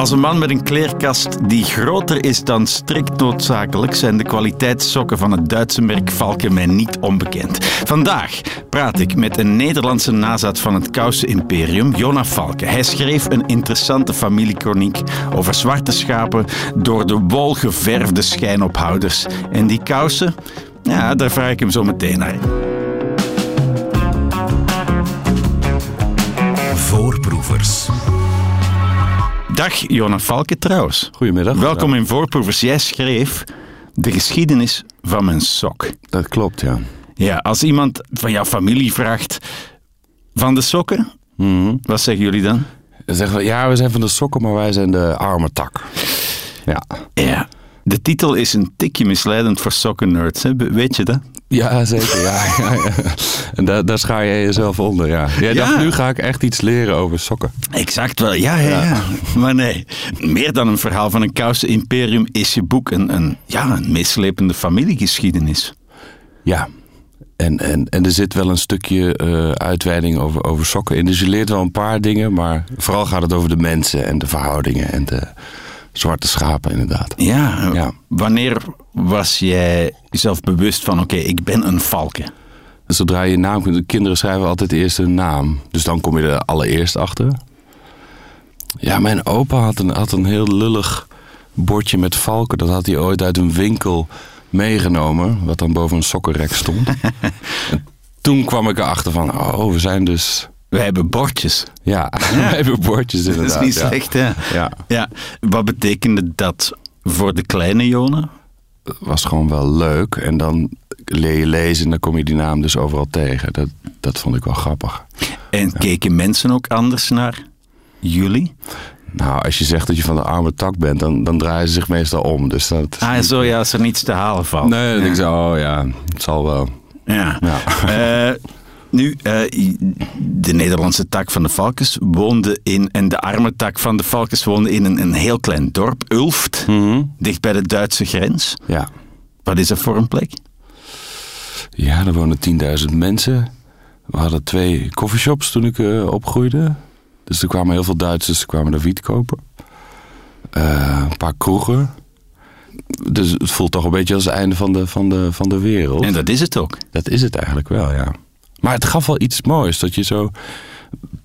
Als een man met een kleerkast die groter is dan strikt noodzakelijk, zijn de kwaliteitssokken van het Duitse merk Valken mij niet onbekend. Vandaag praat ik met een Nederlandse nazaat van het kousen-imperium, Jona Valken. Hij schreef een interessante familiekroniek over zwarte schapen door de wol geverfde schijnophouders. En die kousen, ja, daar vraag ik hem zo meteen naar. Voorproevers. Dag Jona Valken trouwens. Goedemiddag. Welkom in Voorproevers. Jij schreef de geschiedenis van mijn sok. Dat klopt, ja. Ja, als iemand van jouw familie vraagt van de sokken, Mhm. wat zeggen jullie dan? Dan zeggen we, ja, we zijn van de sokken, maar wij zijn de arme tak. Ja. Ja. De titel is een tikje misleidend voor sokkennerds, weet je dat? Ja, zeker. Ja, ja, ja. En daar, daar schaar jij jezelf onder, ja. Jij dacht, nu ga ik echt iets leren over sokken. Exact wel, ja, ja, ja. Maar nee, meer dan een verhaal van een kousen imperium is je boek een, een, ja, een meeslepende familiegeschiedenis. Ja. En, en, en er zit wel een stukje eh, uitweiding over, over sokken in. Dus je leert wel een paar dingen, maar vooral gaat het over de mensen en de verhoudingen en de zwarte schapen, inderdaad. Ja, Ja. wanneer was jij jezelf bewust van, oké, ik ben een valken? Zodra je je naam kunt, kinderen schrijven altijd eerst hun naam. Dus dan kom je er allereerst achter. Ja, mijn opa had een, had een heel lullig bordje met valken. Dat had hij ooit uit een winkel meegenomen, wat dan boven een sokkenrek stond. en toen kwam ik erachter van, oh, we zijn dus... Wij hebben bordjes. Ja, we hebben bordjes Dat inderdaad. is niet ja. slecht, hè? Ja, Ja. Wat betekende dat voor de kleine Jona? het was gewoon wel leuk. En dan leer je lezen en dan kom je die naam dus overal tegen. Dat, dat vond ik wel grappig. En keken mensen ook anders naar jullie? Nou, als je zegt dat je van de arme tak bent, dan, dan draaien ze zich meestal om. Dus dat is Ah, niet- zo ja, als er niets te halen valt. Nee, denk ik zo, oh ja, het zal wel. Ja. Ja. Eh, nu, eh, de Nederlandse tak van de Valkens woonde in, en de arme tak van de Valkens woonde in een, een heel klein dorp, Ulft, dicht bij de Duitse grens. Ja. Wat is dat voor een plek? ja, er wonen 10.000 mensen. We hadden twee coffeeshops toen ik eh, opgroeide. Dus er kwamen heel veel Duitsers kwamen daar wiet kopen. Eh, een paar kroegen. Dus het voelt toch een beetje als het einde van de, van de, van de wereld. En dat is het ook. Dat is het eigenlijk wel, ja. Maar het gaf wel iets moois, dat je zo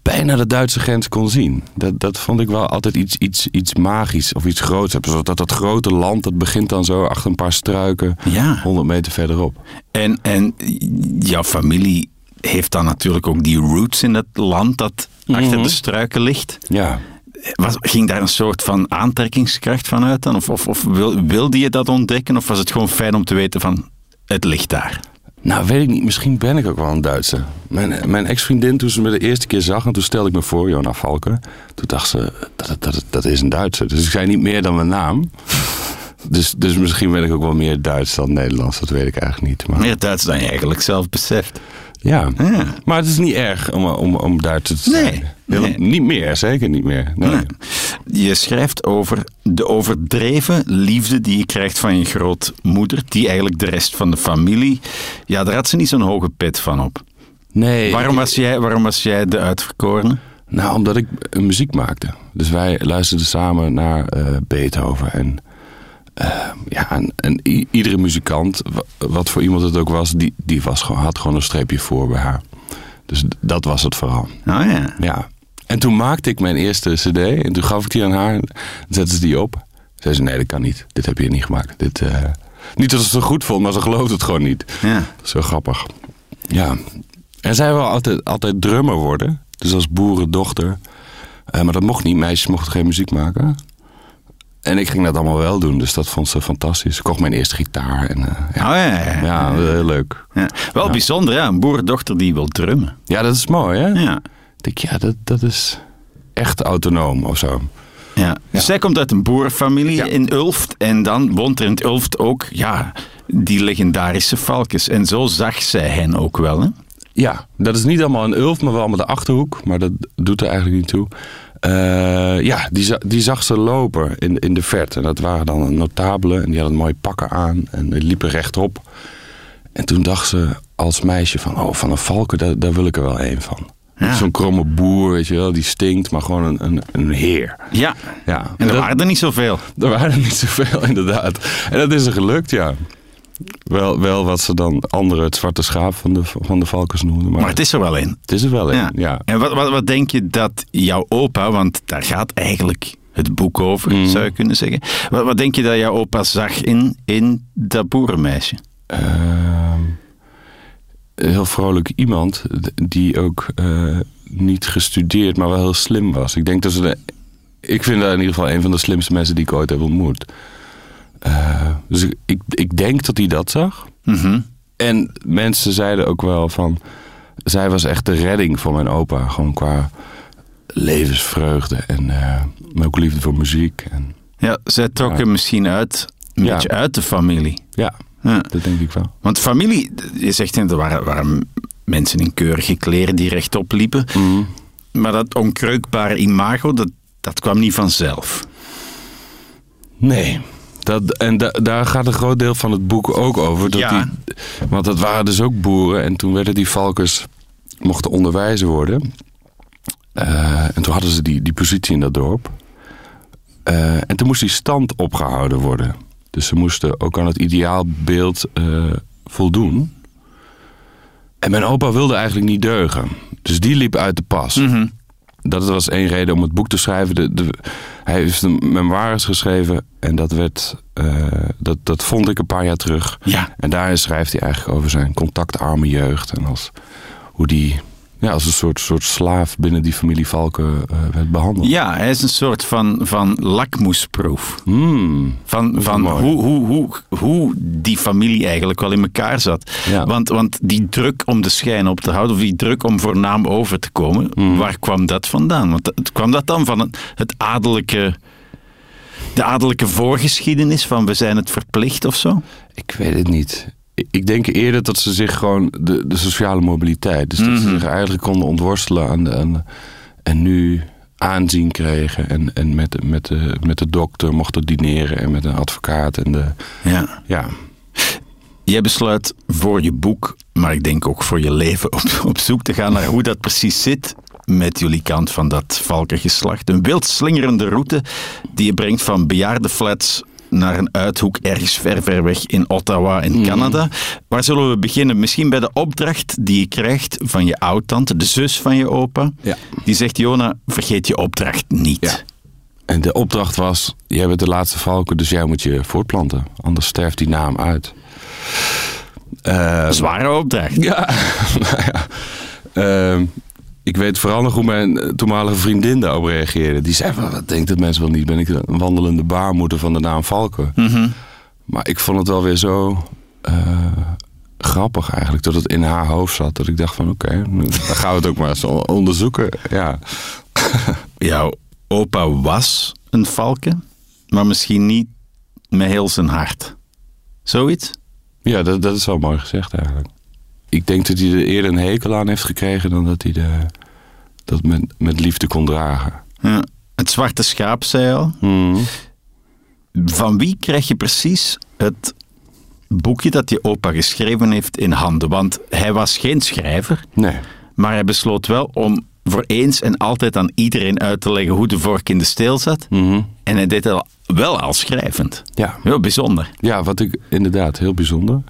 bijna de Duitse grens kon zien. Dat, dat vond ik wel altijd iets, iets, iets magisch of iets groots. Zo Dat dat grote land, dat begint dan zo achter een paar struiken, Ja. 100 meter verderop. En, en jouw familie heeft dan natuurlijk ook die roots in dat land dat achter de struiken ligt. Ja, Was, ging daar een soort van aantrekkingskracht van uit dan? Of, of, of wil- wilde je dat ontdekken? Of was het gewoon fijn om te weten van, het ligt daar? Nou weet ik niet, misschien ben ik ook wel een Duitse. Mijn, mijn ex-vriendin, toen ze me de eerste keer zag, en toen stelde ik me voor, Jona Valken. Toen dacht ze, dat, dat, dat is een Duitser. Dus ik zei niet meer dan mijn naam. Dus, dus misschien ben ik ook wel meer Duits dan Nederlands, dat weet ik eigenlijk niet. Maar... Meer Duits dan je eigenlijk zelf beseft. Ja. Ja. maar het is niet erg om, om, om Duitser te Nee, zijn. Nee. Niet meer, zeker niet meer. Nee. Nee. Je schrijft over de overdreven liefde die je krijgt van je grootmoeder, die eigenlijk de rest van de familie, ja, daar had ze niet zo'n hoge pet van op. Nee, Waarom was jij, waarom was jij de uitverkorene? Nou, omdat ik muziek maakte. Dus wij luisterden samen naar eh, Beethoven. En, eh, ja, en, iedere muzikant, wa- wat voor iemand het ook was, die, die was gewoon, had gewoon een streepje voor bij haar. Dus dat was het vooral. Nou ja. Ja. En toen maakte ik mijn eerste cd en toen gaf ik die aan haar. En zette ze die op. Zei ze, nee dat kan niet. Dit heb je niet gemaakt. Dit, eh, Niet dat ze het zo goed vond, maar ze geloofde het gewoon niet. ja. Zo grappig. Ja. En zij wil altijd, altijd drummer worden. Dus als boerendochter. Eh, maar dat mocht niet. Meisjes mochten geen muziek maken. En ik ging dat allemaal wel doen. Dus dat vond ze fantastisch. Ik kocht mijn eerste gitaar. En, eh, ja, Oh, ja, ja. ja, heel leuk. Ja. Wel bijzonder, ja. Een boerendochter die wil drummen. Ja, dat is mooi, hè? Ja. Ik denk, ja, dat, dat is echt autonoom of zo. Ja. Zij komt uit een boerenfamilie Ja. in Ulft. En dan woont er in Ulft ook ja, die legendarische valkens. En zo zag zij hen ook wel. Hè? Ja, dat is niet allemaal een Ulf, maar wel allemaal de Achterhoek. Maar dat doet er eigenlijk niet toe. Eh, ja, die, die zag ze lopen in, in de verte. En dat waren dan notabelen. En die hadden mooie pakken aan. En die liepen rechtop. En toen dacht ze als meisje van... Oh, van een valken, daar, daar wil ik er wel een van. Ja. Zo'n kromme boer, weet je wel, die stinkt, maar gewoon een, een, een heer. Ja, Ja, en er dat- waren er niet zoveel. er waren er niet zoveel, inderdaad. En dat is er gelukt, ja. Wel, wel wat ze dan anderen het zwarte schaap van de, van de Valkens noemden. Maar, Maar het is er wel in. het is er wel in, ja. En wat, wat, wat denk je dat jouw opa, want daar gaat eigenlijk het boek over, Mhm. zou je kunnen zeggen. Wat, wat denk je dat jouw opa zag in, in dat boerenmeisje? Een heel vrolijk iemand die ook eh, niet gestudeerd, maar wel heel slim was. Ik denk dat ze de, ik vind dat in ieder geval een van de slimste mensen die ik ooit heb ontmoet. Eh, dus ik, ik, ik denk dat hij dat zag. Mhm. En mensen zeiden ook wel van, zij was echt de redding voor mijn opa, gewoon qua levensvreugde en eh, ook liefde voor muziek. En, Ja, zij trok hem misschien uit, een Ja. beetje uit de familie. ja, Ja. dat denk ik wel. Want familie, je zegt er waren, waren mensen in keurige kleren die rechtop liepen. Mhm. Maar dat onkreukbare imago, dat, dat kwam niet vanzelf. Nee. Dat, en da- daar gaat een groot deel van het boek ook over. Dat Ja. die, want dat waren dus ook boeren. En toen werden die valkers, mochten onderwijzer worden. Eh, en toen hadden ze die, die positie in dat dorp. Eh, en toen moest die stand opgehouden worden. Dus ze moesten ook aan het ideaalbeeld eh, voldoen. En mijn opa wilde eigenlijk niet deugen. Dus die liep uit de pas dat was één reden om het boek te schrijven. De, de, hij heeft een memoires geschreven en dat werd, eh, dat, dat vond ik een paar jaar terug. Ja. En daarin schrijft hij eigenlijk over zijn contactarme jeugd en als, hoe die ja, als een soort, soort slaaf binnen die familie Valken eh, werd behandeld. Ja, hij is een soort van, van lakmoesproef. Hmm. Van, van hoe, hoe, hoe, hoe die familie eigenlijk wel in elkaar zat. Ja. Want, want die druk om de schijn op te houden, of die druk om voor naam over te komen, Hmm. waar kwam dat vandaan? Want het, kwam dat dan van het, het adellijke, de adellijke voorgeschiedenis van we zijn het verplicht of zo? Ik weet het niet. Ik- denk eerder dat ze zich gewoon de, de sociale mobiliteit, dus dat ze zich eigenlijk konden ontworstelen aan de, aan de- en nu aanzien kregen en, en met, de- met, de, met de dokter mochten dineren en met een advocaat en de Ja. ja Jij besluit voor je boek, maar ik denk ook voor je leven, op, op zoek te gaan naar hoe dat precies zit met jullie kant van dat valkengeslacht. Een wild slingerende route die je brengt van bejaardenflats naar een uithoek ergens ver, ver weg in Ottawa in Canada. Waar zullen we beginnen? Misschien bij de opdracht die je krijgt van je oud-tante, de zus van je opa. Ja. Die zegt, Jona, vergeet je opdracht niet. Ja. En de opdracht was: jij bent de laatste valken, dus jij moet je voortplanten. Anders sterft die naam uit. Zware opdracht. ja, nou ja. Ehm, ik weet vooral nog hoe mijn eh, toenmalige vriendin daarop reageerde. Die zei: van, Wat denkt dat mensen wel niet? Ben ik een wandelende baarmoeder van de naam Valken? Maar ik vond het wel weer zo eh, grappig eigenlijk dat het in haar hoofd zat. Dat ik dacht: van oké, dan gaan we het ook maar eens onderzoeken. Ja. Jouw opa was een valken, maar misschien niet met heel zijn hart. Zoiets? Ja, dat, dat is wel mooi gezegd eigenlijk. Ik denk dat hij er eerder een hekel aan heeft gekregen dan dat hij de, dat met, met liefde kon dragen. Ja. Het zwarte schaap, zei al. Van wie krijg je precies het boekje dat je opa geschreven heeft in handen? Want hij was geen schrijver, Nee. maar hij besloot wel om voor eens en altijd aan iedereen uit te leggen hoe de vork in de steel zat. En hij deed al- wel al schrijvend. Ja. Heel bijzonder. ja, wat ik inderdaad heel bijzonder.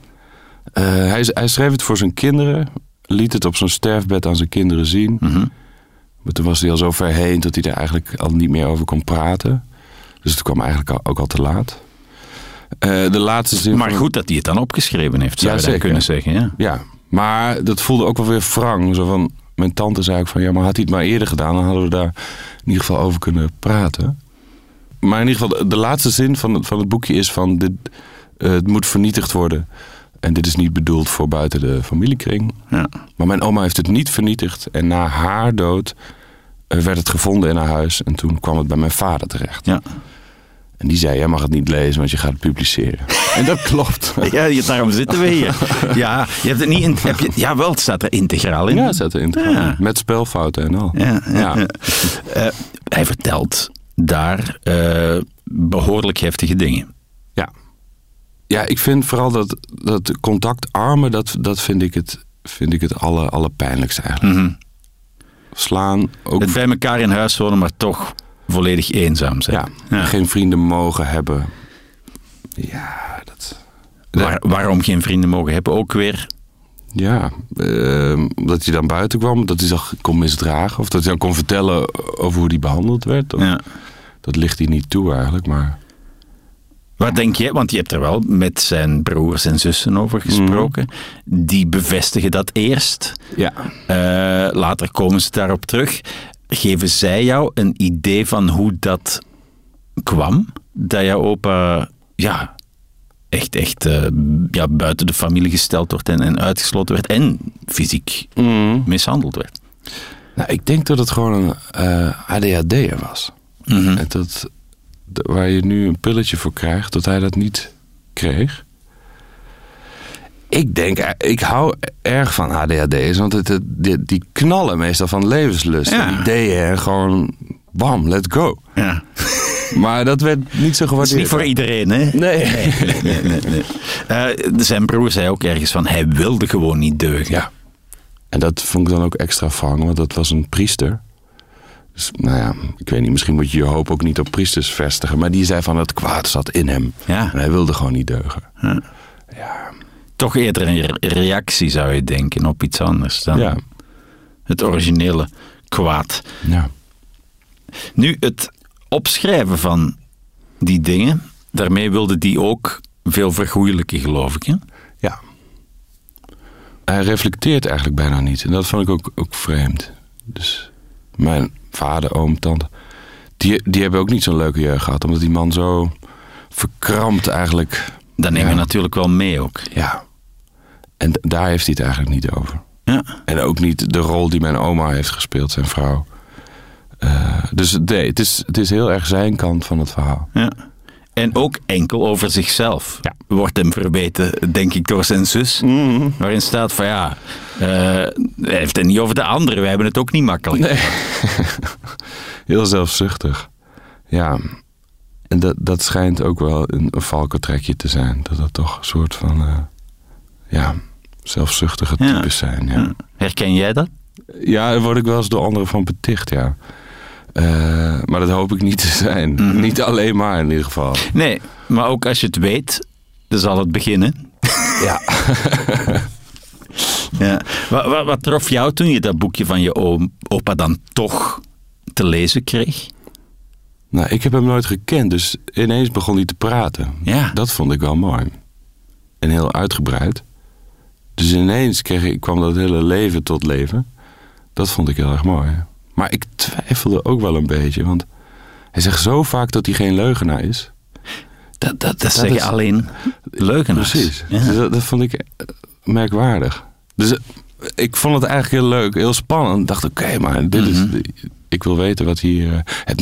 Eh, hij, hij schreef het voor zijn kinderen, liet het op zijn sterfbed aan zijn kinderen zien. Maar toen was hij al zo ver heen dat hij er eigenlijk al niet meer over kon praten. Dus het kwam eigenlijk al- ook al te laat. Eh, de laatste zin Maar van- goed dat hij het dan opgeschreven heeft, zou Ja, je kunnen zeggen. Ja. Ja, maar dat voelde ook wel weer wrang. Zo van, mijn tante zei ook van, ja, maar had hij het maar eerder gedaan... dan hadden we daar in ieder geval over kunnen praten. Maar in ieder geval, de, de laatste zin van het, van het boekje is van... Dit, eh, het moet vernietigd worden. En dit is niet bedoeld voor buiten de familiekring. Ja. Maar mijn oma heeft het niet vernietigd. En na haar dood eh, werd het gevonden in haar huis. En toen kwam het bij mijn vader terecht. Ja. En die zei, jij mag het niet lezen, want je gaat het publiceren. en dat klopt. Ja, daarom zitten we hier. Ja, je hebt het niet in, heb je, ja, wel, het staat er integraal in. Ja, zet erin. Ja. Met spelfouten en al. Ja, ja, Ja. ja. Eh, hij vertelt daar eh, behoorlijk heftige dingen. Ja. Ik vind vooral dat, dat contactarmen, dat, dat vind ik het, vind ik het alle, allerpijnlijkste eigenlijk. Mhm. slaan. Ook Het bij elkaar in huis wonen, maar toch volledig eenzaam zijn. ja, Ja. geen vrienden mogen hebben. Ja, dat... Waar- waarom geen vrienden mogen hebben? Ook weer. Ja, ehm, dat hij dan buiten kwam, dat hij zich kon misdragen. Of dat hij dan kon vertellen over hoe hij behandeld werd. Of- Ja. Dat ligt hij niet toe eigenlijk, maar... Wat denk jij? Want je hebt er wel met zijn broers en zussen over gesproken. Die bevestigen dat eerst. Ja. Eh, later komen ze daarop terug. Geven zij jou een idee van hoe dat kwam? Dat jouw opa ja, echt, echt eh, ja, buiten de familie gesteld wordt en, en uitgesloten werd. En fysiek mishandeld werd. Nou, ik denk dat het gewoon een eh ADHD'er was. Mhm. En dat, waar je nu een pilletje voor krijgt, dat hij dat niet kreeg. Ik denk, eh, ik hou erg van ADHD'ers, want het, het- die, die knallen meestal van levenslust. Ja. Ideeën en gewoon, bam, let's go. Ja. Maar dat werd niet zo gewaardeerd. is niet voor iedereen, hè? Nee. nee, nee, nee, nee. Eh, zijn broer zei ook ergens van, hij wilde gewoon niet deugen. Ja. En dat vond ik dan ook extra wrang, want dat was een priester. Dus nou ja, ik weet niet, misschien moet je je hoop ook niet op priesters vestigen. Maar die zei van het kwaad zat in hem. Ja. En hij wilde gewoon niet deugen. Toch eerder een re- reactie, zou je denken, op iets anders dan Ja. het originele kwaad. ja. Nu, het opschrijven van die dingen, daarmee wilde die ook veel vergoeilijken, geloof ik. Hè? Ja. Hij reflecteert eigenlijk bijna niet. En dat vond ik ook, ook vreemd. Dus mijn vader, oom, tante... Die, die hebben ook niet zo'n leuke jeugd gehad. Omdat die man zo verkrampt eigenlijk... Dat neem je Ja. natuurlijk wel mee ook. Ja. En daar heeft hij het eigenlijk niet over. Ja. En ook niet de rol die mijn oma heeft gespeeld, zijn vrouw. Eh, dus nee, het is, het is heel erg zijn kant van het verhaal. Ja. En ook enkel over zichzelf. Ja. Wordt hem verweten, denk ik, door zijn zus. Waarin staat van ja, eh, hij heeft het niet over de anderen. Wij hebben het ook niet makkelijk. Nee. Heel zelfzuchtig. Ja. En dat, dat schijnt ook wel een, een valkentrekje te zijn. Dat dat toch een soort van... eh, ja, zelfzuchtige Ja. types zijn. Ja. Ja. Herken jij dat? ja, daar word ik wel eens door anderen van beticht, ja. Eh, maar dat hoop ik niet te zijn. Mhm. Niet alleen maar in ieder geval. Nee, maar ook als je het weet, dan zal het beginnen. Ja. Ja. Wat, wat, wat trof jou toen je dat boekje van je oom, opa dan toch te lezen kreeg? Nou, ik heb hem nooit gekend, dus ineens begon hij te praten. Ja. Dat vond ik wel mooi. En heel uitgebreid. Dus ineens kreeg ik, kwam dat hele leven tot leven. Dat vond ik heel erg mooi. Maar ik twijfelde ook wel een beetje, want hij zegt zo vaak dat hij geen leugenaar is. Dat, dat, dat, zeggen is- alleen leugenaars. Precies. Ja. Dus dat, dat vond ik eh, merkwaardig. Dus eh, ik vond het eigenlijk heel leuk, heel spannend. Ik dacht, oké, maar dit is... Mhm. Ik wil weten wat hier... eh, het,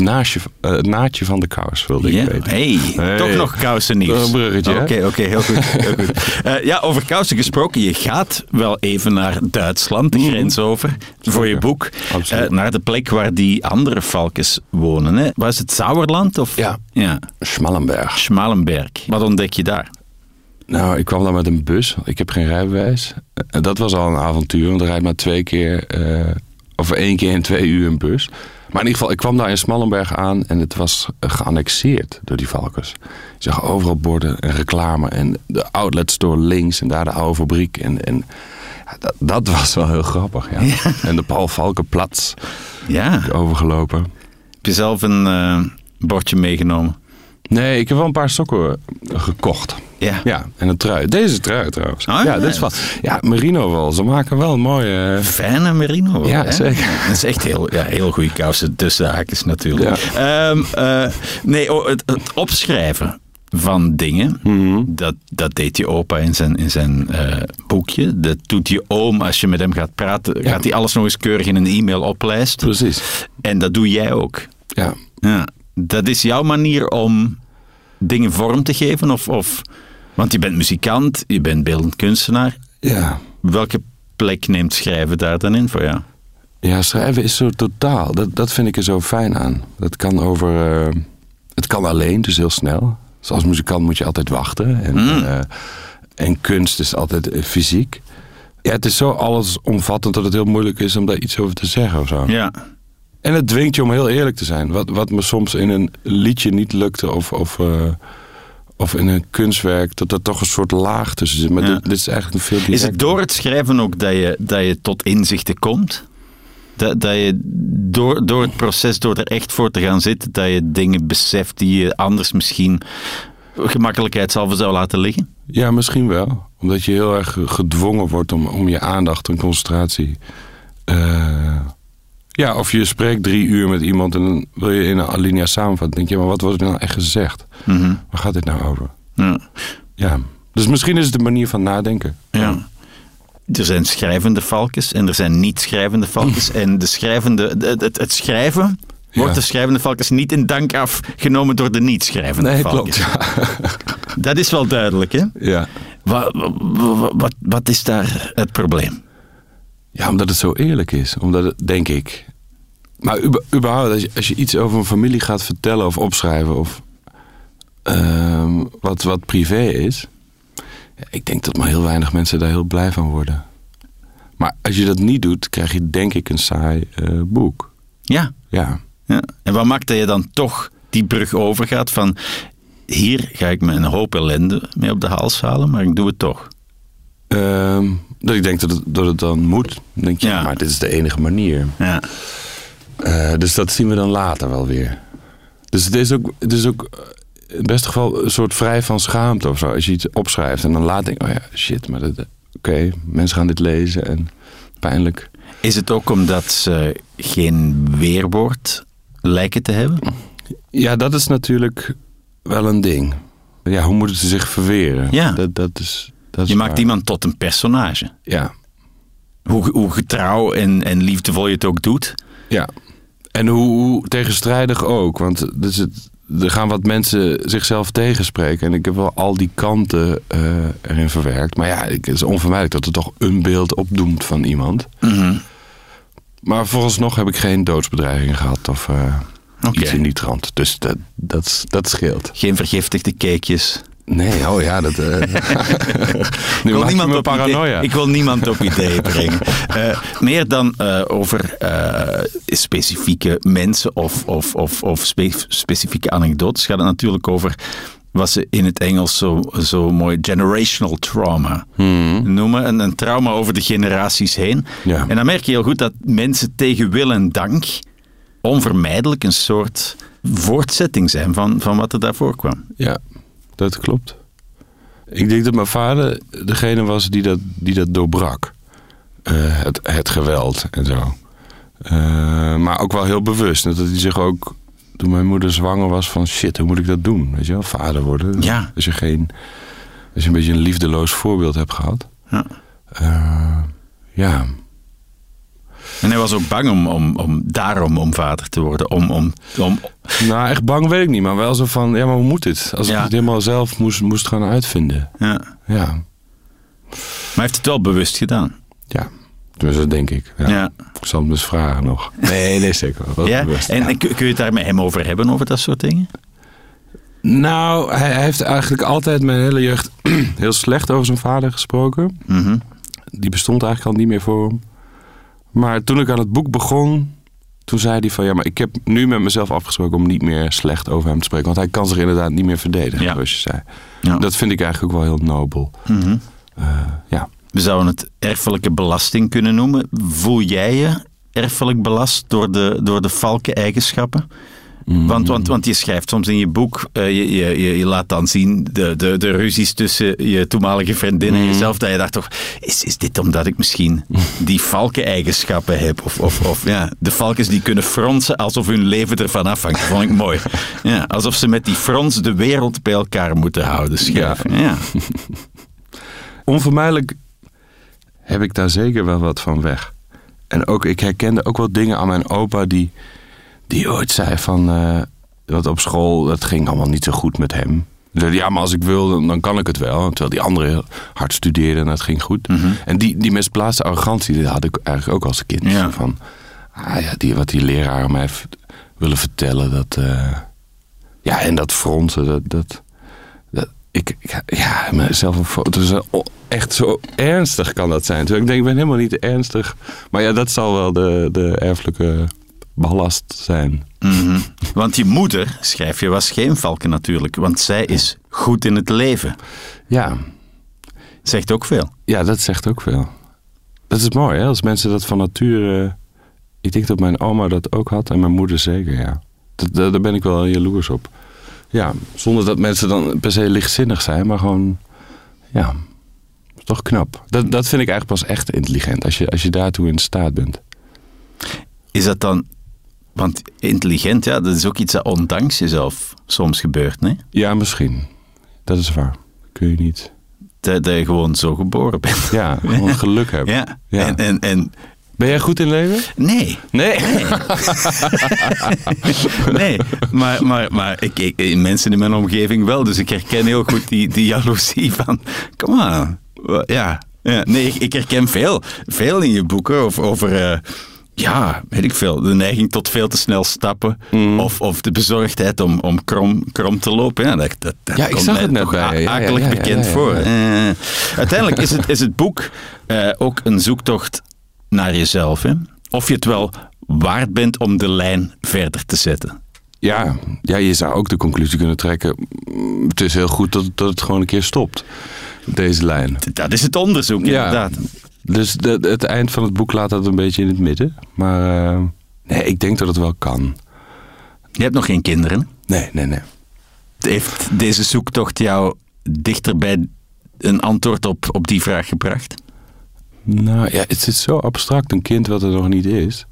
eh, het naadje van de kous wilde ik weten. hey, Hey. toch nog bruggetje, hè? Oké, oké, heel goed. Heel goed. Eh, ja, over kousen gesproken. Je gaat wel even naar Duitsland, de grens over, voor je boek. Mhm. Naar de plek waar die andere valkens wonen. Hè? Was het Sauerland? Of? Ja. ja. Schmallenberg. Schmalenberg. Wat ontdek je daar? Nou, ik kwam daar met een bus. Ik heb geen rijbewijs. Dat was al een avontuur, want er rijdt maar twee keer... of één keer in twee uur een bus. Maar in ieder geval, ik kwam daar in Smallenberg aan... en het was eh, geannexeerd door die valkens. Je zag overal borden en reclame... en de outlet store links en daar de oude fabriek. En, en dat, dat was wel heel grappig, ja. En de Paul Valkenplatz Ja. overgelopen. Heb je zelf een eh, bordje meegenomen? Nee, ik heb wel een paar sokken gekocht. Ja. Ja, en een trui. Deze trui trouwens. Oh, ja. ja, dit is wat. Ja, merino wel. Ze maken wel een mooie... eh, Fijne merino. Ja, hè? zeker. Dat is echt heel, ja, heel goede kousen tussen haakjes natuurlijk. Ehm, eh, nee, oh, het, het opschrijven van dingen, Mhm. dat, dat deed je opa in zijn, in zijn eh, boekje. Dat doet je oom als je met hem gaat praten. Ja. Gaat hij alles nog eens keurig in een e-mail oplijsten. Precies. En dat doe jij ook. Ja. Ja. Dat is jouw manier om dingen vorm te geven? Of, of, want je bent muzikant, je bent beeldend kunstenaar. Ja. Welke plek neemt schrijven daar dan in voor jou? Ja, schrijven is zo totaal. Dat, dat vind ik er zo fijn aan. Dat kan over... eh, het kan alleen, dus heel snel. Dus als muzikant moet je altijd wachten. En, Mm. eh, en kunst is altijd eh, fysiek. Ja, het is zo allesomvattend dat het heel moeilijk is om daar iets over te zeggen of zo. Ja. En het dwingt je om heel eerlijk te zijn. Wat, wat me soms in een liedje niet lukte of, of, of in een kunstwerk, dat er toch een soort laag tussen zit. Maar Ja. dit, dit is eigenlijk een veel Is het door het schrijven ook dat je, dat je tot inzichten komt? Dat, dat je door, door het proces, door er echt voor te gaan zitten, dat je dingen beseft die je anders misschien gemakkelijkheidshalve zou laten liggen? Ja, misschien wel. Omdat je heel erg gedwongen wordt om, om je aandacht en concentratie. eh, ja, of je spreekt drie uur met iemand en dan wil je in een alinea samenvatten. Denk je, maar wat wordt er nou echt gezegd? Mhm. Waar gaat dit nou over? Ja. Ja. Dus misschien is het de manier van nadenken. Ja. Er zijn schrijvende valkens en er zijn niet-schrijvende valkens. En de schrijvende, het, het, het schrijven wordt Ja. de schrijvende valkens niet in dank afgenomen door de niet-schrijvende Nee, valkens. klopt. Ja. Dat is wel duidelijk, hè? ja. Wat, wat, wat, wat is daar het probleem? Ja, omdat het zo eerlijk is. Omdat het, denk ik. Maar überhaupt, als je, als je iets over een familie gaat vertellen of opschrijven of ehm, wat, wat privé is. Ik denk dat maar heel weinig mensen daar heel blij van worden. Maar als je dat niet doet, krijg je denk ik een saai eh, boek. Ja. Ja. ja. En wat maakt dat je dan toch die brug overgaat van... Hier ga ik me een hoop ellende mee op de hals halen, maar ik doe het toch. Ehm, dat ik denk dat het, dat het dan moet. Dan denk je, Ja. maar dit is de enige manier. Ja. Eh, dus dat zien we dan later wel weer. Dus het is ook, het is ook eh, in het beste geval een soort vrij van schaamte of zo. Als je iets opschrijft en dan laat denk oh ja, shit, maar dat- oké, mensen gaan dit lezen en pijnlijk. Is het ook omdat ze geen weerwoord lijken te hebben? Ja, dat is natuurlijk wel een ding. Ja, hoe moeten ze zich verweren? Ja. Dat, dat is, dat Je maakt waar. iemand tot een personage. Ja, Hoe, hoe getrouw en, en liefdevol je het ook doet. ja. En hoe, hoe tegenstrijdig ook. Want dus het, er gaan wat mensen zichzelf tegenspreken. En ik heb wel al die kanten eh, erin verwerkt. Maar ja, het is onvermijdelijk dat er toch een beeld opdoemt van iemand. Mhm. Maar vooralsnog heb ik geen doodsbedreiging gehad of eh, iets in die trant. Dus dat, dat, dat scheelt. Geen vergiftigde cakejes. Nee, oh ja, dat... eh nu Ik wil, niemand op paranoia. idee, ik wil niemand op ideeën brengen. Eh, meer dan eh, over eh, specifieke mensen of, of, of, of spe- specifieke anekdotes gaat het natuurlijk over wat ze in het Engels zo, zo mooi generational trauma noemen. Een, een trauma over de generaties heen. Ja. En dan merk je heel goed dat mensen tegen wil en dank onvermijdelijk een soort voortzetting zijn van, van wat er daarvoor kwam. Ja, dat klopt. Ik denk dat mijn vader degene was die dat, die dat doorbrak. Eh, het, het geweld en zo. Eh, maar ook wel heel bewust. Dat hij zich ook, toen mijn moeder zwanger was, van shit, hoe moet ik dat doen? Weet je wel, vader worden. Ja. Als je, geen, als je een beetje een liefdeloos voorbeeld hebt gehad. Ja. Eh, ja, En hij was ook bang om, om, om daarom om vader te worden. Om, om, om, nou echt bang weet ik niet. Maar wel zo van, ja maar hoe moet dit? Als ik Ja. het helemaal zelf moest, moest gaan uitvinden. ja. Ja, Maar hij heeft het wel bewust gedaan. ja. Tenminste, dat denk ik. Ja. Ja. Ik zal hem dus vragen nog. Nee, nee, zeker. Ja? bewust, En ja. kun je het daar met hem over hebben, over dat soort dingen? Nou, hij hij heeft eigenlijk altijd mijn hele jeugd heel slecht over zijn vader gesproken. Mhm. Die bestond eigenlijk al niet meer voor hem. Maar toen ik aan het boek begon, toen zei hij van... ja, maar ik heb nu met mezelf afgesproken om niet meer slecht over hem te spreken. Want hij kan zich inderdaad niet meer verdedigen, Ja. zoals je zei. Ja. Dat vind ik eigenlijk ook wel heel nobel. Mhm. Eh, ja. We zouden het erfelijke belasting kunnen noemen. Voel jij je erfelijk belast door de, door de valke-eigenschappen? Want, want, want je schrijft soms in je boek, eh, je, je, je, laat dan zien de, de, de ruzies tussen je toenmalige vriendin en jezelf, dat je dacht toch, is, is dit omdat ik misschien die valke-eigenschappen heb? Of, of, of ja, de valkens die kunnen fronsen alsof hun leven ervan afhangt. Dat vond ik mooi. Ja, alsof ze met die frons de wereld bij elkaar moeten houden, schrijven. Ja. Onvermijdelijk heb ik daar zeker wel wat van weg. En ook, ik herkende ook wel dingen aan mijn opa die, die ooit zei van... eh, dat op school, dat ging allemaal niet zo goed met hem. Ja, maar als ik wil, dan, dan kan ik het wel. Terwijl die anderen heel hard studeerden en dat ging goed. En die, die misplaatste arrogantie, die had ik eigenlijk ook als kind. Ja. Van, ah ja, die, wat die leraren mij willen vertellen, dat... eh, ja, en dat fronsen, dat, dat, dat, ik, ik- ja, mezelf een foto. Zo, echt zo ernstig kan dat zijn. Terwijl ik denk, ik ben helemaal niet ernstig. Maar ja, dat zal wel de, de erfelijke ballast zijn. Mhm. Want je moeder, schrijf je, was geen valken natuurlijk. Want zij is goed in het leven. Ja, Zegt ook veel. ja dat zegt ook veel. Dat is mooi, hè? Als mensen dat van nature... ik denk dat mijn oma dat ook had en mijn moeder zeker, ja. Dat, daar ben ik wel jaloers op. Ja, zonder dat mensen dan per se lichtzinnig zijn, maar gewoon... Ja, toch knap. Dat, dat vind ik eigenlijk pas echt intelligent, als je, als je daartoe in staat bent. Is dat dan... Want intelligent, ja, dat is ook iets dat ondanks jezelf soms gebeurt, nee? Ja, misschien. Dat is waar. Kun je niet... Dat, dat je gewoon zo geboren bent. Ja, gewoon geluk hebben. Ja. Ja. En, en, en Ben jij goed in leven? nee, Nee. nee. Maar, maar, maar ik, ik, mensen in mijn omgeving wel. Dus ik herken heel goed die, die jaloezie van... Kom aan. Ja. ja. Nee, ik, ik herken veel. Veel in je boeken over... over eh, ja, weet ik veel. De neiging tot veel te snel stappen. Mm. Of, of de bezorgdheid om, om krom, krom te lopen. Ja, dat, dat, dat Ja, ik zag het net bij akelig ja, ja, bekend voor. uiteindelijk is het, is het boek eh, ook een zoektocht naar jezelf. Hè? Of je het wel waard bent om de lijn verder te zetten. Ja, ja, je zou ook de conclusie kunnen trekken. mm, Het is heel goed dat, dat het gewoon een keer stopt. Deze lijn. Dat is het onderzoek, Ja. inderdaad. Dus de, het eind van het boek laat dat een beetje in het midden. Maar eh, nee, ik denk dat het wel kan. Je hebt nog geen kinderen. Nee, nee, nee. Heeft deze zoektocht jou dichter bij een antwoord op, op die vraag gebracht? Nou ja, het is zo abstract, een kind wat er nog niet is.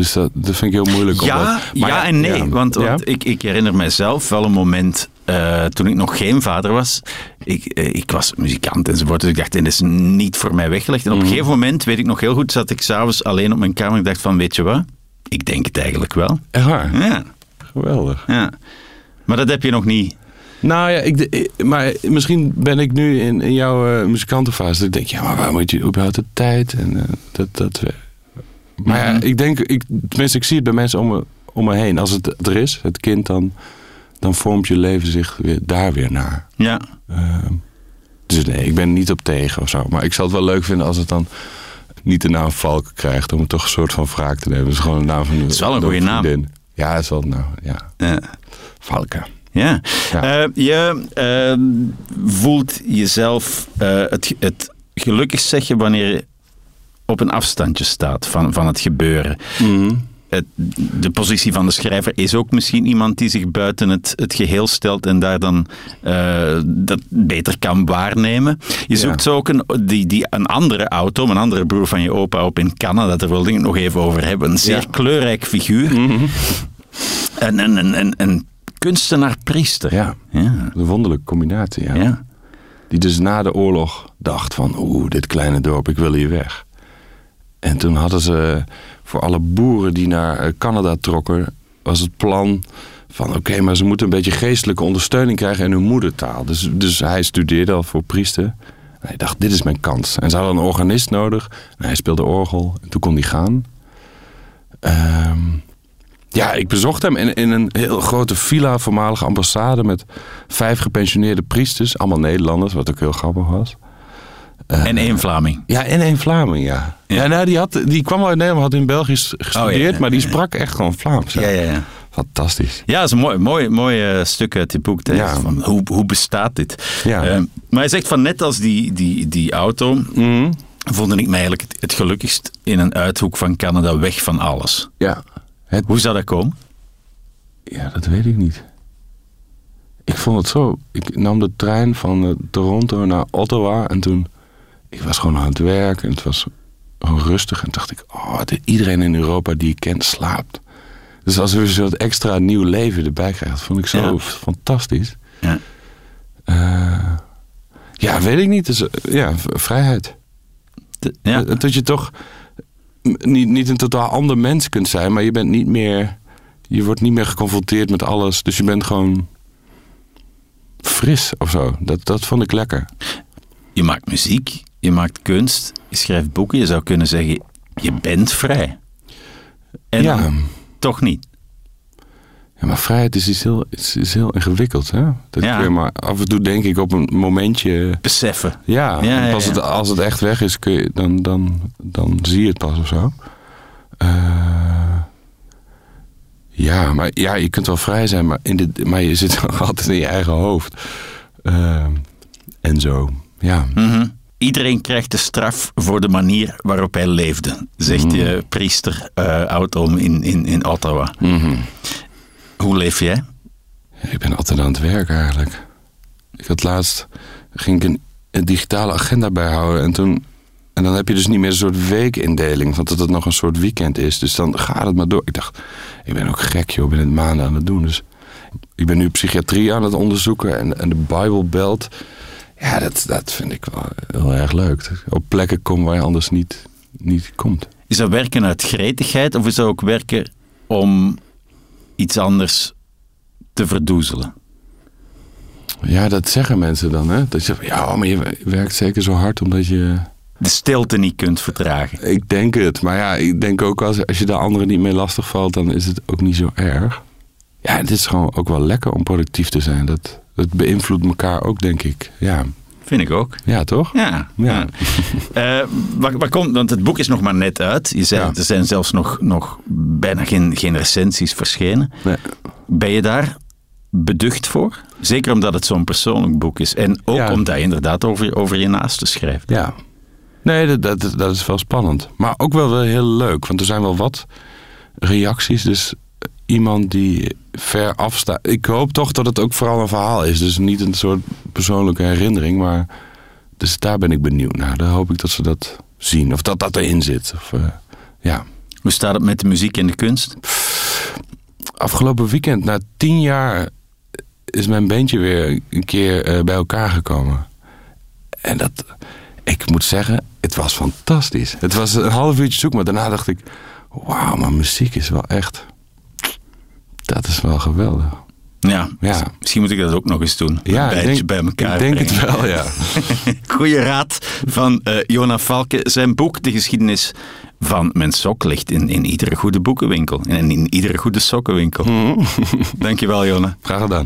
Dus dat, dat vind ik heel moeilijk. om Ja, maar ja en nee. ja. Want, want ik, ik herinner mijzelf wel een moment eh, toen ik nog geen vader was. Ik, eh, ik was muzikant enzovoort. Dus ik dacht, dit is niet voor mij weggelegd. En op Mhm. een gegeven moment, weet ik nog heel goed, zat ik s'avonds alleen op mijn kamer. Ik dacht van, weet je wat? Ik denk het eigenlijk wel. Echt waar? Ja, Geweldig. ja. Maar dat heb je nog niet. Nou ja, ik, ik- maar misschien ben ik nu in, in jouw eh, muzikantenfase. Dat ik denk, ja, maar waar moet je überhaupt de tijd? En eh, dat, dat, eh. Maar Mhm. ik denk, ik, tenminste, ik zie het bij mensen om me, om me heen. Als het er is, het kind, dan, dan vormt je leven zich weer, daar weer naar. Ja, Ehm, dus nee, ik ben niet op tegen of zo. Maar ik zal het wel leuk vinden als het dan niet de naam Valk krijgt. Om het toch een soort van wraak te nemen. Het is gewoon een naam van is wel een goede naam. Ja, het is wel, nou, ja. ja. Valken. Ja. Ja. Eh, je ehm, voelt jezelf eh, het, het gelukkigst zeg je wanneer op een afstandje staat van, van het gebeuren. Mhm. Het, de positie van de schrijver is ook misschien iemand die zich buiten het, het geheel stelt en daar dan eh, dat beter kan waarnemen. Je Ja. zoekt zo ook een, die, die, een andere auto, een andere broer van je opa op in Canada, daar wilde ik het nog even over hebben. Een zeer Ja. kleurrijk figuur. Mhm. En een, een, een, een kunstenaar-priester. Ja, Ja. een wonderlijke combinatie. Ja. ja. Die dus na de oorlog dacht van, oeh, dit kleine dorp, ik wil hier weg. En toen hadden ze voor alle boeren die naar eh, Canada trokken, was het plan van, oké, maar ze moeten een beetje geestelijke ondersteuning krijgen in hun moedertaal. Dus, dus hij studeerde al voor priester. En hij dacht, dit is mijn kans. En ze hadden een organist nodig. En hij speelde orgel. En toen kon hij gaan. Ehm, ja, ik bezocht hem in, in een heel grote villa, voormalige ambassade... met vijf gepensioneerde priesters, allemaal Nederlanders, wat ook heel grappig was. Eh, En één Vlaming. Ja, en één Vlaming, ja. Ja, nou, die, had, die kwam uit Nederland, had in België gestudeerd... Oh, ja. maar die sprak echt gewoon Vlaams. Ja, ja, ja. Fantastisch. Ja, dat is een mooi, mooi, mooi eh, stuk uit dit boek. Van hoe, hoe bestaat dit? Ja. Eh, maar hij zegt van net als die, die, die auto, Mhm. vond ik mij eigenlijk het, het gelukkigst in een uithoek van Canada weg van alles. Ja. Het, Hoe zou dat komen? ja, dat weet ik niet. Ik vond het zo... Ik nam de trein van Toronto naar Ottawa en toen... Ik was gewoon aan het werk en het was gewoon rustig. En toen dacht ik, oh, de- iedereen in Europa die ik ken slaapt. Dus als we zo'n extra nieuw leven erbij krijgen, dat vond ik zo Ja. fantastisch. Ja. Eh, ja, weet ik niet. Dus, eh, ja, vrijheid. De- ja. Eh, Dat je toch niet, niet een totaal ander mens kunt zijn, maar je bent niet meer. Je wordt niet meer geconfronteerd met alles. Dus je bent gewoon fris of zo. Dat, dat vond ik lekker. Je maakt muziek, je maakt kunst, je schrijft boeken. Je zou kunnen zeggen, je bent vrij. En ja. toch niet. Ja, maar vrijheid is, iets heel, is, is heel ingewikkeld. Hè? Dat Ja. kun je maar af en toe denk ik op een momentje. Beseffen. Ja, Ja, ja, pas ja. Het, als het echt weg is, kun je, dan, dan, dan zie je het pas of zo. Eh, ja, maar ja, je kunt wel vrij zijn, maar, in de, maar je zit nog altijd in je eigen hoofd. Eh, en zo, ja. Mhm. Iedereen krijgt de straf voor de manier waarop hij leefde, zegt Mhm. je priester eh Oudom in, in, in Ottawa. Mhm. Hoe leef jij? Ik ben altijd aan het werk eigenlijk. Ik had laatst ging ik een, een digitale agenda bijhouden en toen en dan heb je dus niet meer een soort weekindeling, want dat het nog een soort weekend is. Dus dan gaat het maar door. Ik dacht, ik ben ook gek joh, ik ben het maanden aan het doen. Dus ik ben nu psychiatrie aan het onderzoeken en, en de Bijbelbelt. Ja, dat, dat vind ik wel heel erg leuk. Op plekken kom waar je anders niet, niet komt. Is dat werken uit gretigheid of is dat ook werken om iets anders te verdoezelen? Ja, dat zeggen mensen dan, hè? Dat je, ja, maar je werkt zeker zo hard omdat je De stilte niet kunt vertragen. Ik denk het. Maar ja, ik denk ook als, als je de anderen niet mee lastig valt, dan is het ook niet zo erg. Ja, het is gewoon ook wel lekker om productief te zijn. Dat, dat beïnvloedt elkaar ook, denk ik. Ja, Vind ik ook. ja toch? Ja. Ja. ja. Eh, waar, waar komt, want het boek is nog maar net uit. Je zei, Ja. Er zijn zelfs nog, nog bijna geen, geen recensies verschenen. Nee. Ben je daar beducht voor? Zeker omdat het zo'n persoonlijk boek is. En ook Ja. omdat je inderdaad over, over je naasten schrijft. Ja. Nee, dat, dat, dat is wel spannend. Maar ook wel, wel heel leuk. Want er zijn wel wat reacties. Dus iemand die ver afstaat. Ik hoop toch dat het ook vooral een verhaal is. Dus niet een soort persoonlijke herinnering. Maar dus daar ben ik benieuwd naar. Daar hoop ik dat ze dat zien. Of dat dat erin zit. Of, eh, ja. Hoe staat het met de muziek en de kunst? Afgelopen weekend, na tien jaar, is mijn bandje weer een keer eh, bij elkaar gekomen. En dat, ik moet zeggen, het was fantastisch. Het was een half uurtje zoek, maar daarna dacht ik... Wauw, maar muziek is wel echt... Dat is wel geweldig. Ja, Ja. misschien moet ik dat ook nog eens doen. Ja, een denk, bij elkaar ik denk het wel, ja. Goeie raad van eh Jona Valke. Zijn boek, De geschiedenis van mijn sok, ligt in, in iedere goede boekenwinkel. En in iedere goede sokkenwinkel. Mhm. Dankjewel, Jona. Graag gedaan.